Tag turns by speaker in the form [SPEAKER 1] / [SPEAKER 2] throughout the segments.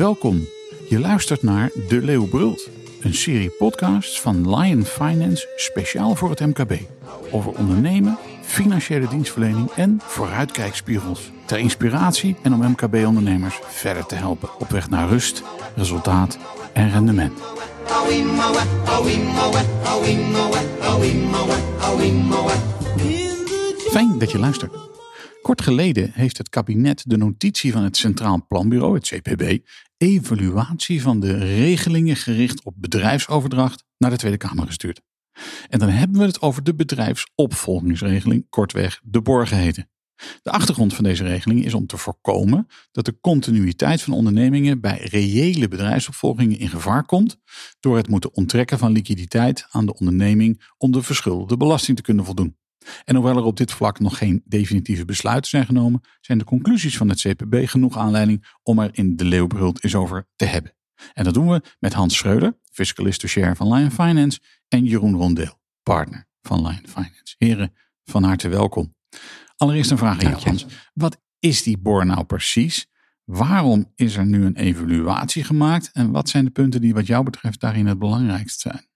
[SPEAKER 1] Welkom. Je luistert naar De Leeuw Brult, een serie podcasts van Lion Finance speciaal voor het MKB. Over ondernemen, financiële dienstverlening en vooruitkijkspiegels. Ter inspiratie en om MKB-ondernemers verder te helpen op weg naar rust, resultaat en rendement. Fijn dat je luistert. Kort geleden heeft het kabinet de notitie van het Centraal Planbureau, het CPB, evaluatie van de regelingen gericht op bedrijfsoverdracht naar de Tweede Kamer gestuurd. En dan hebben we het over de bedrijfsopvolgingsregeling, kortweg de BOR geheten. De achtergrond van deze regeling is om te voorkomen dat de continuïteit van ondernemingen bij reële bedrijfsopvolgingen in gevaar komt door het moeten onttrekken van liquiditeit aan de onderneming om de verschuldigde belasting te kunnen voldoen. En hoewel er op dit vlak nog geen definitieve besluiten zijn genomen, zijn de conclusies van het CPB genoeg aanleiding om er in de Leeuwbrult eens over te hebben. En dat doen we met Hans Schreuder, fiscalist chair van Lion Finance, en Jeroen Rondeel, partner van Lion Finance. Heren, van harte welkom. Allereerst een vraag aan jou, Hans. Wat is die BOR nou precies? Waarom is er nu een evaluatie gemaakt? En wat zijn de punten die wat jou betreft daarin het belangrijkst zijn?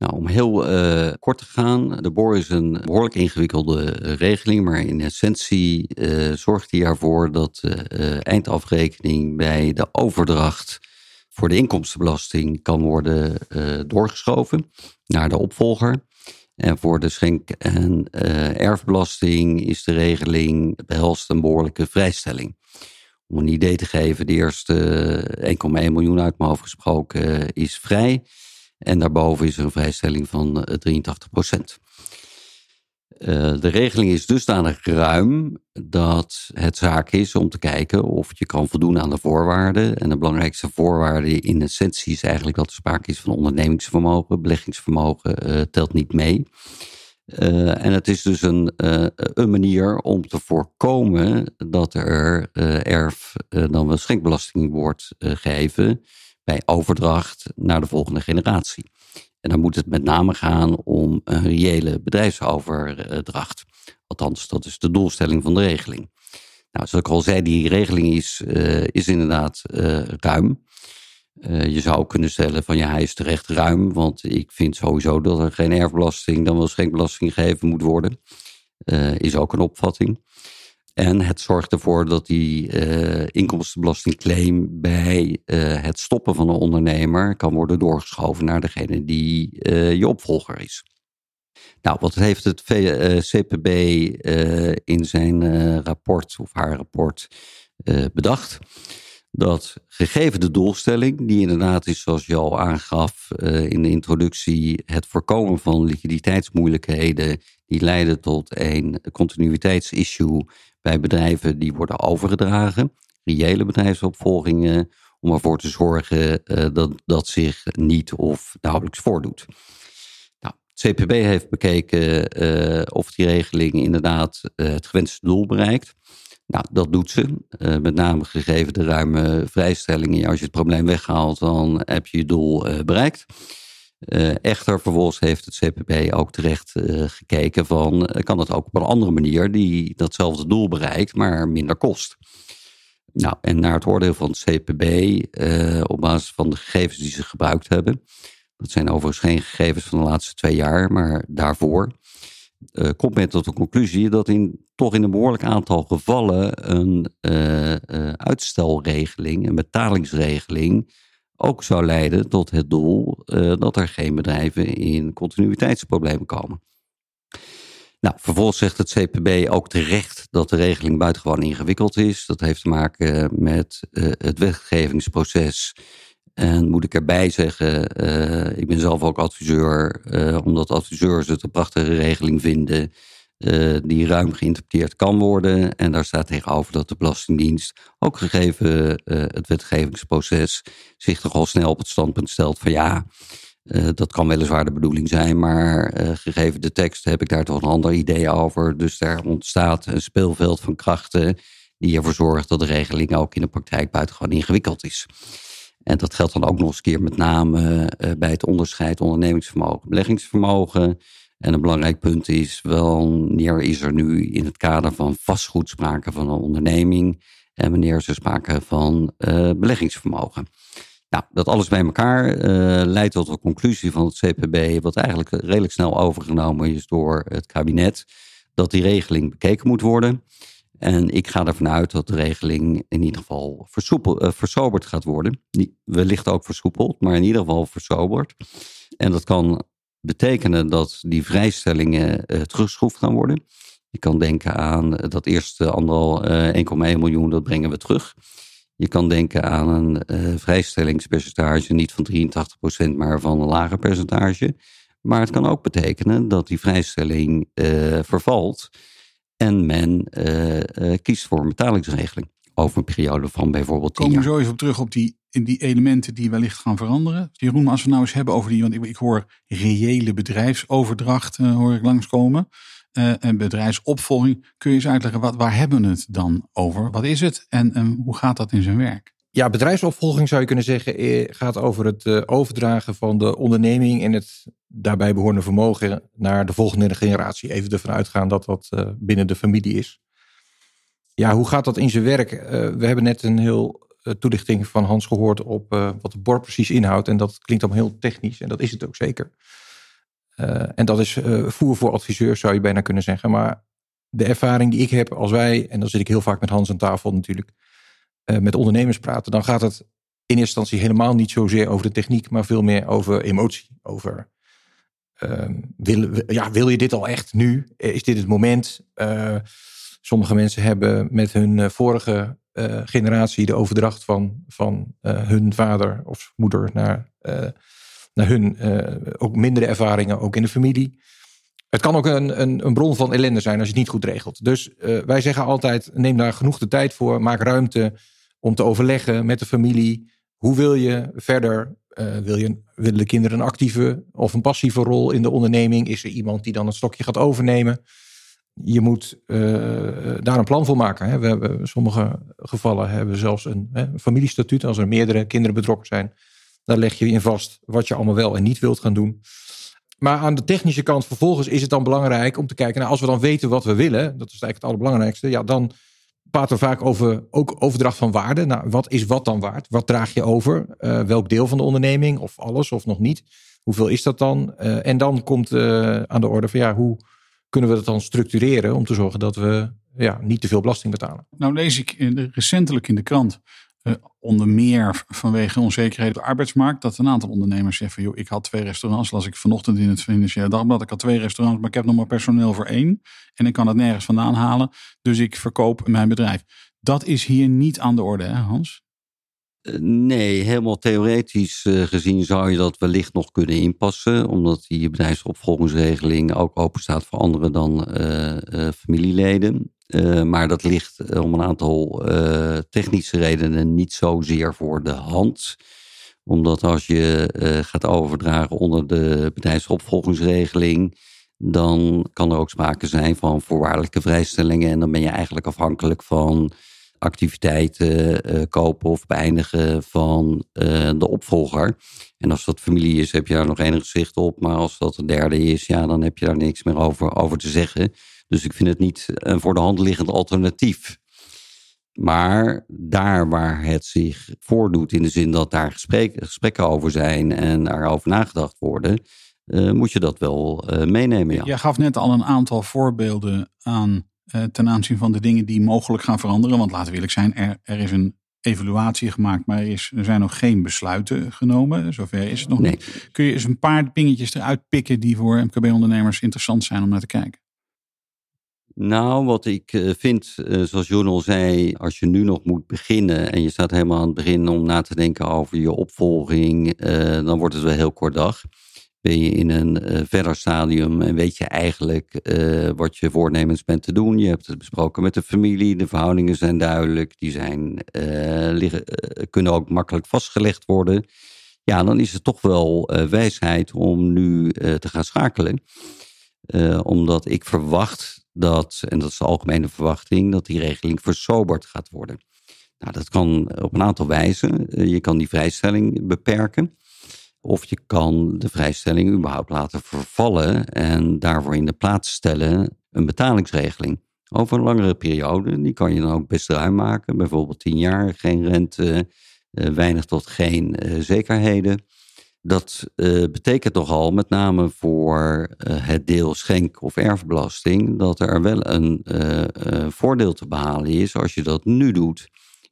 [SPEAKER 2] Nou, om heel uh, kort te gaan, de BOR is een behoorlijk ingewikkelde regeling, maar in essentie uh, zorgt die ervoor dat de eindafrekening bij de overdracht voor de inkomstenbelasting kan worden doorgeschoven naar de opvolger. En voor de schenk- en erfbelasting is de regeling behelst een behoorlijke vrijstelling. Om een idee te geven, de eerste 1,1 miljoen uit mijn hoofd gesproken is vrij. En daarboven is er een vrijstelling van 83 eh, procent. Uh, de regeling is dusdanig ruim dat het zaak is om te kijken of je kan voldoen aan de voorwaarden. En de belangrijkste voorwaarde in essentie is eigenlijk dat er sprake is van ondernemingsvermogen. Beleggingsvermogen uh, telt niet mee. En het is dus een, een manier om te voorkomen dat er erf dan wel schenkbelasting wordt gegeven overdracht naar de volgende generatie. En dan moet het met name gaan om een reële bedrijfsoverdracht. Althans, dat is de doelstelling van de regeling. Nou, zoals ik al zei, die regeling is, uh, is inderdaad uh, ruim. Uh, je zou kunnen stellen van ja, hij is terecht ruim, want ik vind sowieso dat er geen erfbelasting, dan wel schenkbelasting gegeven moet worden. is ook een opvatting. En het zorgt ervoor dat die uh, inkomstenbelastingclaim bij uh, het stoppen van een ondernemer kan worden doorgeschoven naar degene die uh, je opvolger is. Nou, wat heeft het CPB in zijn rapport of haar rapport bedacht? Dat gegeven de doelstelling, die inderdaad is zoals je al aangaf in de introductie, het voorkomen van liquiditeitsmoeilijkheden die leiden tot een continuïteitsissue bij bedrijven die worden overgedragen, reële bedrijfsopvolgingen, om ervoor te zorgen uh, dat dat zich niet of nauwelijks voordoet. Nou, het CPB heeft bekeken uh, of die regeling inderdaad uh, het gewenste doel bereikt. Nou, dat doet ze. met name gegeven de ruime vrijstellingen. als je het probleem weghaalt, dan heb je je doel bereikt. Uh, echter, vervolgens heeft het CPB ook terecht uh, gekeken van, uh, kan het ook op een andere manier die datzelfde doel bereikt, maar minder kost. Nou, en naar het oordeel van het CPB, op basis van de gegevens die ze gebruikt hebben, dat zijn overigens geen gegevens van de laatste twee jaar, maar daarvoor, komt men tot de conclusie dat in, toch in een behoorlijk aantal gevallen een uitstelregeling, een betalingsregeling, ook zou leiden tot het doel uh, dat er geen bedrijven in continuïteitsproblemen komen. Nou, vervolgens zegt het CPB ook terecht dat de regeling buitengewoon ingewikkeld is. Dat heeft te maken met uh, het wetgevingsproces. En moet ik erbij zeggen, ik ben zelf ook adviseur, omdat adviseurs het een prachtige regeling vinden uh, die ruim geïnterpreteerd kan worden. En daar staat tegenover dat de Belastingdienst, ook gegeven uh, het wetgevingsproces, zich toch al snel op het standpunt stelt van ja, uh, dat kan weliswaar de bedoeling zijn, maar gegeven de tekst heb ik daar toch een ander idee over. Dus daar ontstaat een speelveld van krachten die ervoor zorgt dat de regeling ook in de praktijk buitengewoon ingewikkeld is. En dat geldt dan ook nog eens een keer met name bij het onderscheid ondernemingsvermogen, beleggingsvermogen. En een belangrijk punt is, wanneer is er nu in het kader van vastgoed sprake van een onderneming en wanneer ze sprake van beleggingsvermogen. Nou, dat alles bij elkaar uh, leidt tot de conclusie van het CPB, wat eigenlijk redelijk snel overgenomen is door het kabinet, dat die regeling bekeken moet worden. En ik ga ervan uit dat de regeling in ieder geval versoepel, uh, versoberd gaat worden. wellicht ook versoepeld, maar in ieder geval versoberd. En dat kan betekenen dat die vrijstellingen uh, teruggeschroefd gaan worden. Je kan denken aan dat eerste anderal 1,1 miljoen, dat brengen we terug. Je kan denken aan een uh, vrijstellingspercentage, niet van 83%, maar van een lager percentage. Maar het kan ook betekenen dat die vrijstelling vervalt en men kiest voor een betalingsregeling. Over een periode van bijvoorbeeld 10
[SPEAKER 1] jaar. We zo even op terug op die, in die elementen die wellicht gaan veranderen. Jeroen, als we nou eens hebben over die, want ik, ik hoor reële bedrijfsoverdracht hoor ik langskomen uh, en bedrijfsopvolging. Kun je eens uitleggen, wat, waar hebben we het dan over? Wat is het en hoe gaat dat in zijn werk?
[SPEAKER 3] Ja, bedrijfsopvolging zou je kunnen zeggen eh, gaat over het eh, overdragen van de onderneming en het daarbij behorende vermogen naar de volgende generatie. Even ervan uitgaan dat dat binnen de familie is. Ja, hoe gaat dat in zijn werk? we hebben net een heel toelichting van Hans gehoord op wat de BOR precies inhoudt. En dat klinkt allemaal heel technisch en dat is het ook zeker. Eh, en dat is voer voor adviseurs, zou je bijna kunnen zeggen. Maar de ervaring die ik heb als wij, en dan zit ik heel vaak met Hans aan tafel natuurlijk, met ondernemers praten, dan gaat het in eerste instantie helemaal niet zozeer over de techniek, maar veel meer over emotie. Over ehm, wil, ja, wil je dit al echt nu? Is dit het moment? sommige mensen hebben met hun vorige generatie de overdracht van, van hun vader of moeder naar naar hun ook mindere ervaringen, ook in de familie. Het kan ook een, een, een, bron van ellende zijn als je het niet goed regelt. Dus wij zeggen altijd: neem daar genoeg de tijd voor. Maak ruimte om te overleggen met de familie. Hoe wil je verder? Wil je, willen de kinderen een actieve of een passieve rol in de onderneming? Is er iemand die dan een stokje gaat overnemen? Je moet daar een plan voor maken. Hè. We hebben sommige gevallen hebben zelfs een hè, familiestatuut. Als er meerdere kinderen betrokken zijn, daar leg je in vast wat je allemaal wel en niet wilt gaan doen. Maar aan de technische kant vervolgens is het dan belangrijk om te kijken, als we dan weten wat we willen, dat is eigenlijk het allerbelangrijkste, ja, dan praten we vaak over ook overdracht van waarde. Nou, wat is wat dan waard? Wat draag je over? Uh, welk deel van de onderneming? Of alles of nog niet? Hoeveel is dat dan? Uh, en dan komt aan de orde van ja, hoe kunnen we dat dan structureren om te zorgen dat we ja, niet te veel belasting betalen?
[SPEAKER 1] Nou lees ik recentelijk in de krant uh, onder meer vanwege onzekerheid op de arbeidsmarkt, dat een aantal ondernemers zeggen joh, ik had twee restaurants, las ik vanochtend in het Financiële Dagblad, ik had twee restaurants, maar ik heb nog maar personeel voor één en ik kan het nergens vandaan halen, dus ik verkoop mijn bedrijf. Dat is hier niet aan de orde, hè Hans?
[SPEAKER 2] Eh, nee, helemaal theoretisch uh, gezien zou je dat wellicht nog kunnen inpassen, omdat die bedrijfsopvolgingsregeling ook open staat voor anderen dan uh, familieleden. Maar dat ligt eh, om een aantal technische redenen niet zozeer voor de hand. Omdat als je gaat overdragen onder de bedrijfsopvolgingsregeling, dan kan er ook sprake zijn van voorwaardelijke vrijstellingen. En dan ben je eigenlijk afhankelijk van activiteiten kopen of beëindigen van de opvolger. En als dat familie is, heb je daar nog enig zicht op. Maar als dat een derde is, ja, dan heb je daar niks meer over, over te zeggen. Dus ik vind het niet een voor de hand liggend alternatief. Maar daar waar het zich voordoet, in de zin dat daar gesprekken over zijn en daarover nagedacht worden, uh, moet je dat wel meenemen. Ja.
[SPEAKER 1] Jij gaf net al een aantal voorbeelden aan ten aanzien van de dingen die mogelijk gaan veranderen. Want laten we eerlijk zijn, er, er is een evaluatie gemaakt, maar er, is, er zijn nog geen besluiten genomen. Zover is het nog
[SPEAKER 2] nee.
[SPEAKER 1] niet. Kun je eens een paar dingetjes eruit pikken die voor MKB-ondernemers interessant zijn om naar te kijken?
[SPEAKER 2] Nou, wat ik eh, vind, eh, zoals Jon al zei, als je nu nog moet beginnen en je staat helemaal aan het begin om na te denken over je opvolging, eh, dan wordt het wel heel kort dag. Ben je in een verder stadium en weet je eigenlijk wat je voornemens bent te doen. Je hebt het besproken met de familie, de verhoudingen zijn duidelijk, die zijn, liggen, kunnen ook makkelijk vastgelegd worden. Ja, dan is het toch wel wijsheid om nu te gaan schakelen. omdat ik verwacht dat, en dat is de algemene verwachting, dat die regeling versoberd gaat worden. Nou, dat kan op een aantal wijzen. Eh, je kan die vrijstelling beperken. Of je kan de vrijstelling überhaupt laten vervallen en daarvoor in de plaats stellen een betalingsregeling. over een langere periode. Die kan je dan ook best ruim maken. Bijvoorbeeld 10 jaar, geen rente, weinig tot geen zekerheden. Dat betekent toch al, met name voor het deel schenk- of erfbelasting, dat er wel een voordeel te behalen is als je dat nu doet.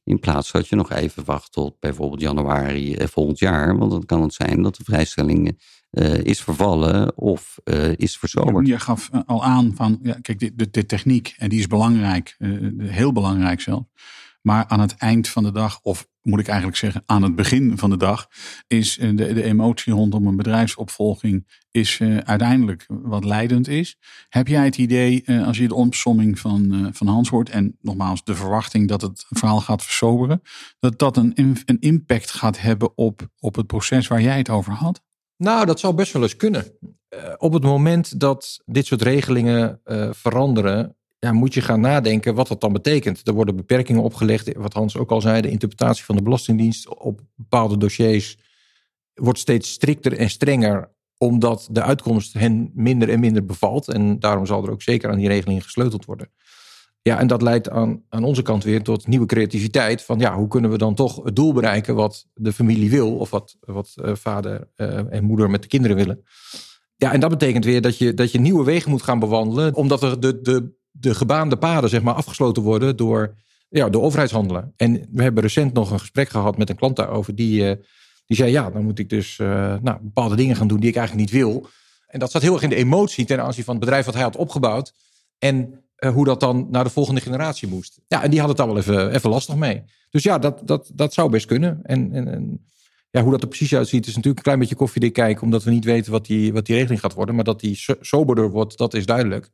[SPEAKER 2] In plaats dat je nog even wacht tot bijvoorbeeld januari volgend jaar. Want dan kan het zijn dat de vrijstelling uh, is vervallen of uh, is verzomerd.
[SPEAKER 1] Je gaf eh, al aan van, ja, kijk, de, de, techniek, en die is belangrijk, heel belangrijk zelf. Maar aan het eind van de dag, of moet ik eigenlijk zeggen aan het begin van de dag, is de, de emotie rondom een bedrijfsopvolging is uiteindelijk wat leidend is. Heb jij het idee, als je de omsomming van, van Hans hoort, en nogmaals de verwachting dat het verhaal gaat versoberen, dat dat een, een impact gaat hebben op, op het proces waar jij het over had?
[SPEAKER 3] Nou, dat zou best wel eens kunnen. Uh, op het moment dat dit soort regelingen uh, veranderen, ja, moet je gaan nadenken wat dat dan betekent. Er worden beperkingen opgelegd, wat Hans ook al zei, de interpretatie van de Belastingdienst op bepaalde dossiers wordt steeds strikter en strenger, omdat de uitkomst hen minder en minder bevalt. En daarom zal er ook zeker aan die regelingen gesleuteld worden. Ja, en dat leidt aan, aan onze kant weer tot nieuwe creativiteit. Van ja, hoe kunnen we dan toch het doel bereiken wat de familie wil, of wat, wat uh, vader uh, en moeder met de kinderen willen. Ja, en dat betekent weer dat je, dat je nieuwe wegen moet gaan bewandelen, omdat er de, de, de gebaande paden zeg maar, afgesloten worden door, ja, door overheidshandelen. En we hebben recent nog een gesprek gehad met een klant daarover, die, uh, die zei: Ja, dan moet ik dus nou, bepaalde dingen gaan doen die ik eigenlijk niet wil. En dat zat heel erg in de emotie ten aanzien van het bedrijf wat hij had opgebouwd. En uh, hoe dat dan naar de volgende generatie moest. Ja, en die had het daar wel even, even lastig mee. Dus ja, dat, dat, dat zou best kunnen. En, en, en ja, hoe dat er precies uitziet, is natuurlijk een klein beetje koffiedik kijken, omdat we niet weten wat die, wat die regeling gaat worden. Maar dat die soberder wordt, dat is duidelijk.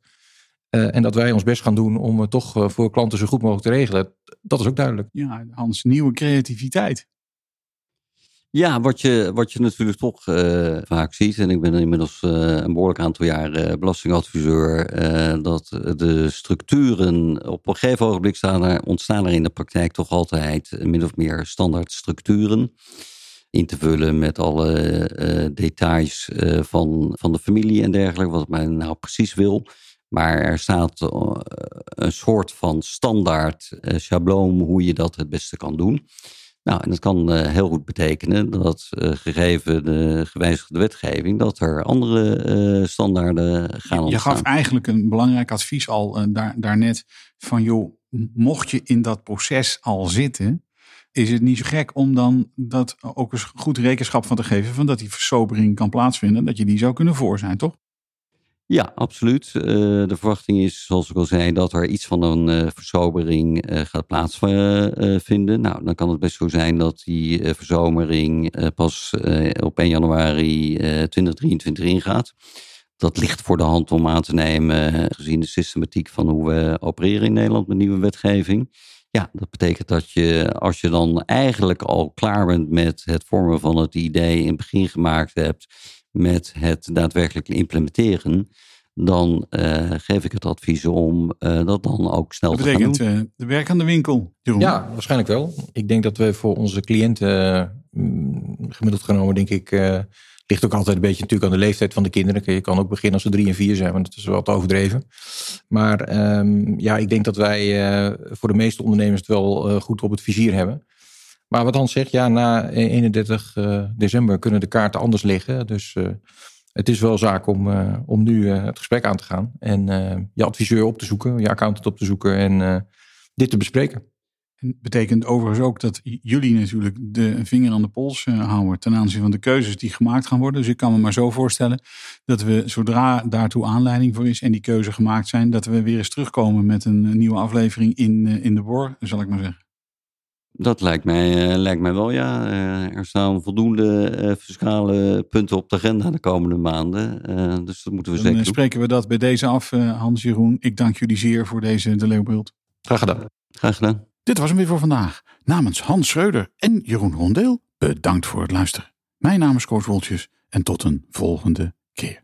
[SPEAKER 3] Uh, en dat wij ons best gaan doen om het toch uh, voor klanten zo goed mogelijk te regelen, dat is ook duidelijk.
[SPEAKER 1] Ja, Hans, nieuwe creativiteit.
[SPEAKER 2] Ja, wat je, wat je natuurlijk toch uh, vaak ziet, en ik ben inmiddels uh, een behoorlijk aantal jaar uh, belastingadviseur, dat de structuren op een gegeven ogenblik staan er, ontstaan er in de praktijk toch altijd min of meer standaard structuren. In te vullen met alle details van, van de familie en dergelijke, wat men nou precies wil. Maar er staat een soort van standaard schabloon hoe je dat het beste kan doen. Nou, en dat kan uh, heel goed betekenen dat gegeven de gewijzigde wetgeving, dat er andere standaarden gaan ontstaan.
[SPEAKER 1] Je gaf eigenlijk een belangrijk advies al daar, daarnet van joh, mocht je in dat proces al zitten, is het niet zo gek om dan dat ook eens goed rekenschap van te geven van dat die versobering kan plaatsvinden, dat je die zou kunnen voor zijn, toch?
[SPEAKER 2] Ja, absoluut. Uh, de verwachting is, zoals ik al zei, dat er iets van een uh, gaat plaatsvinden. nou, dan kan het best zo zijn dat die verzomering pas op 1 januari 2023 ingaat. Dat ligt voor de hand om aan te nemen, gezien de systematiek van hoe we opereren in Nederland met nieuwe wetgeving. Ja, dat betekent dat je, als je dan eigenlijk al klaar bent met het vormen van het idee in het begin gemaakt hebt, met het daadwerkelijk implementeren, dan uh, geef ik het advies om uh, dat dan ook snel
[SPEAKER 1] dat
[SPEAKER 2] te gaan doen. Dat
[SPEAKER 1] betekent uh, de werk aan de winkel, Jeroen.
[SPEAKER 3] Ja, waarschijnlijk wel. Ik denk dat we voor onze cliënten, mm, gemiddeld genomen, denk ik, ligt ook altijd een beetje natuurlijk aan de leeftijd van de kinderen. Je kan ook beginnen als ze drie en vier zijn, want dat is wel te overdreven. Maar um, ja, ik denk dat wij voor de meeste ondernemers het wel goed op het vizier hebben. Maar wat Hans zegt, ja, na 31 uh, december kunnen de kaarten anders liggen. Dus uh, het is wel zaak om, uh, om nu het gesprek aan te gaan. En je adviseur op te zoeken, je accountant op te zoeken en dit te bespreken.
[SPEAKER 1] En betekent overigens ook dat jullie natuurlijk de vinger aan de pols houden ten aanzien van de keuzes die gemaakt gaan worden. Dus ik kan me maar zo voorstellen dat we zodra daartoe aanleiding voor is en die keuze gemaakt zijn, dat we weer eens terugkomen met een nieuwe aflevering in, in de bor, zal ik maar zeggen.
[SPEAKER 2] Dat lijkt mij, uh, lijkt mij wel, ja. Uh, er staan voldoende uh, fiscale punten op de agenda de komende maanden. dus dat moeten we
[SPEAKER 1] Dan
[SPEAKER 2] zeker
[SPEAKER 1] doen. spreken we dat bij deze af, Hans Jeroen. Ik dank jullie zeer voor deze De Leeuwbeeld.
[SPEAKER 3] Graag gedaan.
[SPEAKER 2] Graag gedaan.
[SPEAKER 1] Dit was hem weer voor vandaag. Namens Hans Schreuder en Jeroen Rondeel, bedankt voor het luisteren. Mijn naam is Koos Woltjes en tot een volgende keer.